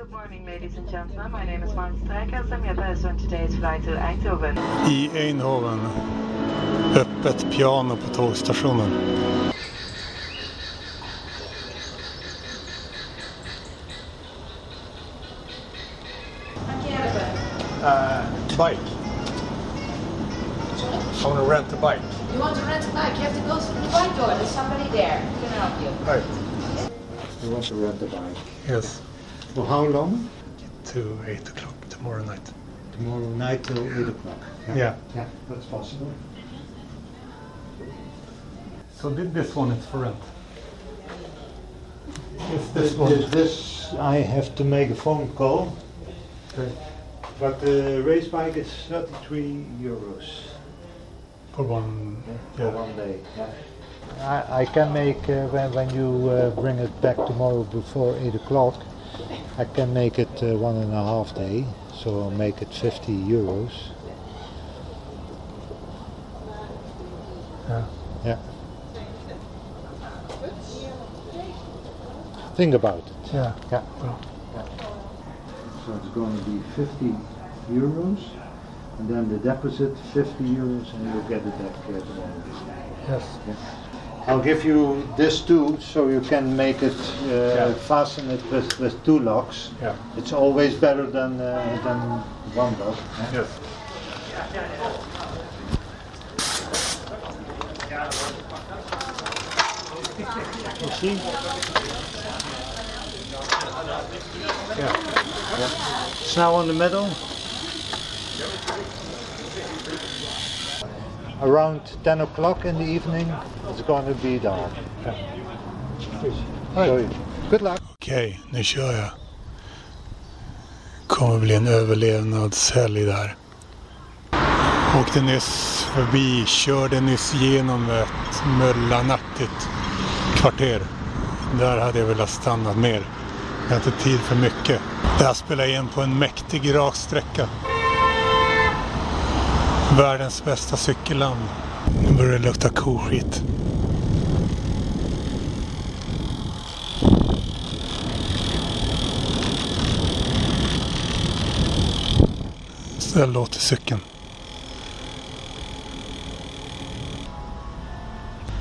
Good morning, ladies and gentlemen. My name is Martin Strijkers. I'm your passenger on today's flight to Eindhoven. I Eindhoven. Öppet piano på tågstationen. Uh, bike. I want to rent a bike. You want to rent a bike? You have to go through the bike door. There's somebody there who can help you. Right. You want to rent a bike. Yes. For how long? To 8 o'clock tomorrow night. Tomorrow night till 8 o'clock. Yeah. Yeah, that's possible. So thi- this one is for rent. Is This, one... this, I have to make a phone call. Okay. But the race bike is 33 euros For one. for Yeah. one day. I, I can make, uh, when, when you uh, bring it back tomorrow before 8 o'clock, I can make it uh, one and a half day, so I'll make it 50 euros. Yeah. Yeah. Think about it. Yeah. Yeah. So it's going to be 50 euros, and then the deposit 50 euros, and you'll get it back uh, tomorrow. Yes. I'll give you this too, so you can make it, uh, Yeah. fasten it with, with two locks. Yeah. It's always better than, uh, than one lock. Yes. You see? Yeah. It's now on the middle. Around 10 o'clock in the evening, it's going to be dark. So, good luck. Okej, nu kör jag. Kommer bli en överlevnadshelg där. Åkte nyss förbi, körde nyss genom ett möllanaktigt kvarter. Där hade jag velat stanna mer. Jag har inte tid för mycket. Det här spelar in på en mäktig raksträcka. Världens bästa cykelland. Nu börjar det lukta koskit. Ställ åt i cykeln.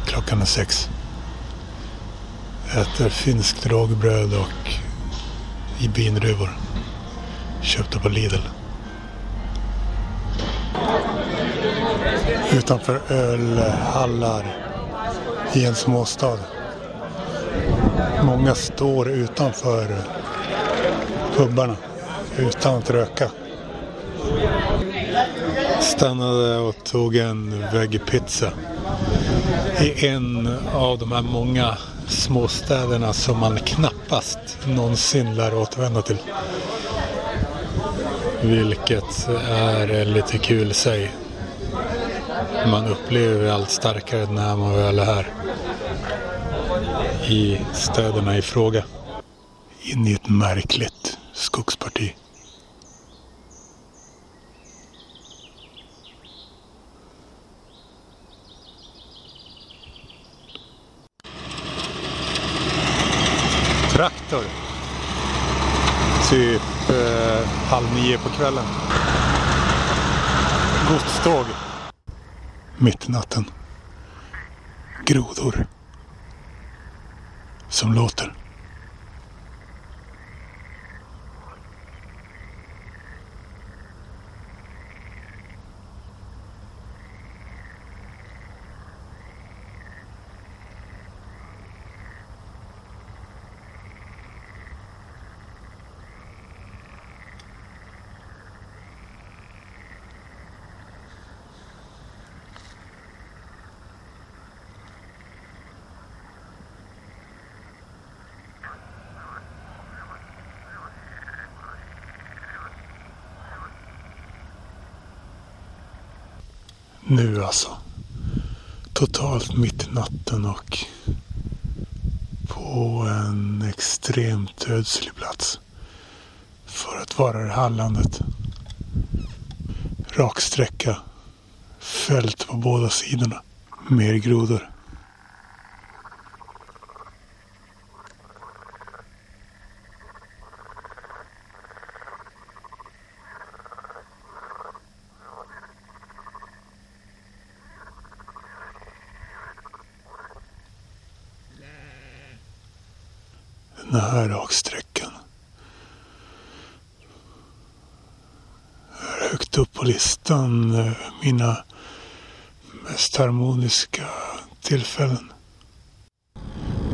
Klockan är sex. Äter finskt rågbröd och i binruvor. Köpta på Lidl. Utanför ölhallar i en småstad. Många står utanför pubarna utan att röka. Stannade och tog en veggpizza i en av de här många småstäderna som man knappast någonsin lär återvända till. Vilket är lite kul i sig. Man upplever allt starkare när man väl är här. I städerna i fråga. In i ett märkligt skogsparti. Traktor. Typ eh, halv nio på kvällen. Godståg. Mitt i natten. Grodor. Som låter. Nu alltså. Totalt mitt i natten och på en extremt ödslig plats. För att vara i Hallandet. Raksträcka. Fält på båda sidorna. Mer grodor. Den här raksträckan. Högt upp på listan eh, mina mest harmoniska tillfällen.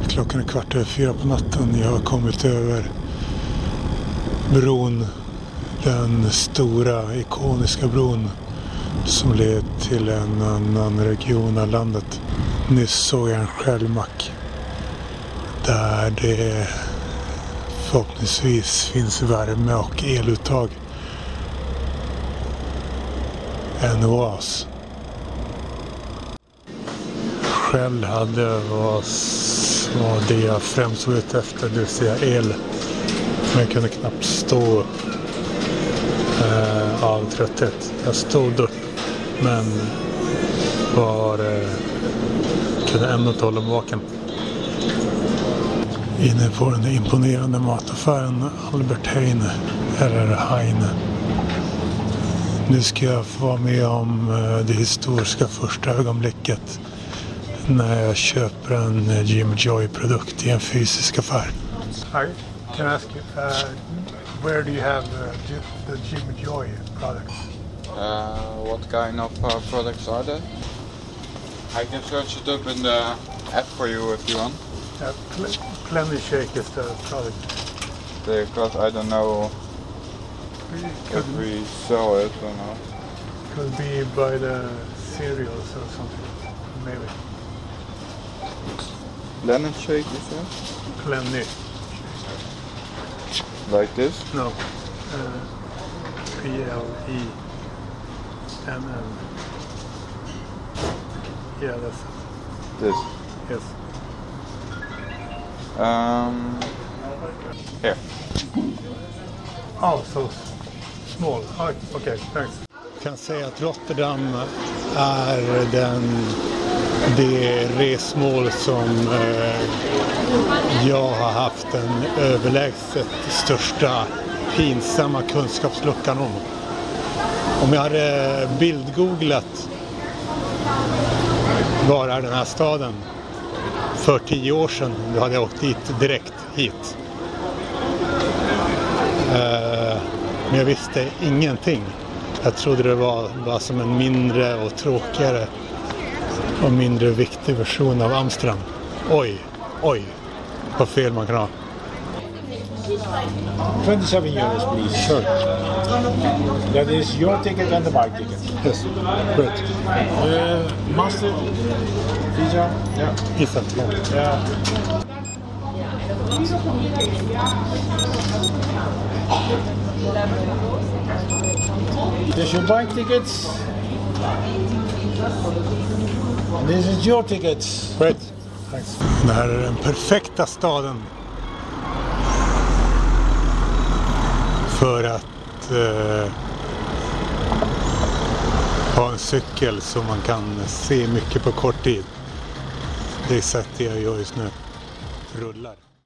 Klockan är kvart över fyra på natten. Jag har kommit över bron. Den stora ikoniska bron som led till en annan region av landet. Nyss såg jag en skällmack där det förhoppningsvis finns värme och eluttag. En oas. Själv hade vad var det jag främst var ute efter, det vill säga el. Men jag kunde knappt stå eh, av trötthet. Jag stod upp men var, eh, kunde ändå inte hålla mig vaken. Inne på den imponerande mataffären Albert Heine, eller Heine. Nu ska jag få vara med om eh, det historiska första ögonblicket när jag köper en eh, Jimmy Joy-produkt i en fysisk affär. Hi, can I ask you, uh, where do you have uh, the Jimmy Joy products? Uh, what kind of uh, products are there? I can search it up in the app for you if you want. Uh, Cle- Cleanly Shake is the product. Because I don't know Could, if we sell it or not. could be by the cereals or something, maybe. Lemon shake, you said? Cleanly, Like this? no. Uh. Yeah, that's it. This. Yes. Um, here. Oh, so small. Oh, okay, thanks. Jag kan säga att Rotterdam är den, det resmål som eh, jag har haft den överlägset största pinsamma kunskapsluckan om. Om jag hade bildgooglat var är den här staden för tio år sedan, då hade jag åkt dit direkt hit. Eh, men jag visste ingenting. Jag trodde det var bara som en mindre och tråkigare och mindre viktig version av Amsterdam. Oj, oj, vad fel man kan ha. 27 euros, please. Sure. That is your ticket and the bike ticket. Yes. Great. Uh, mustard, pizza, yeah. Instant. yeah. There's your bike tickets. This is your tickets. Great. Thanks. Det här är den perfekta staden. För att eh, ha en cykel så man kan se mycket på kort tid. Det är exakt det jag gör just nu. Rullar.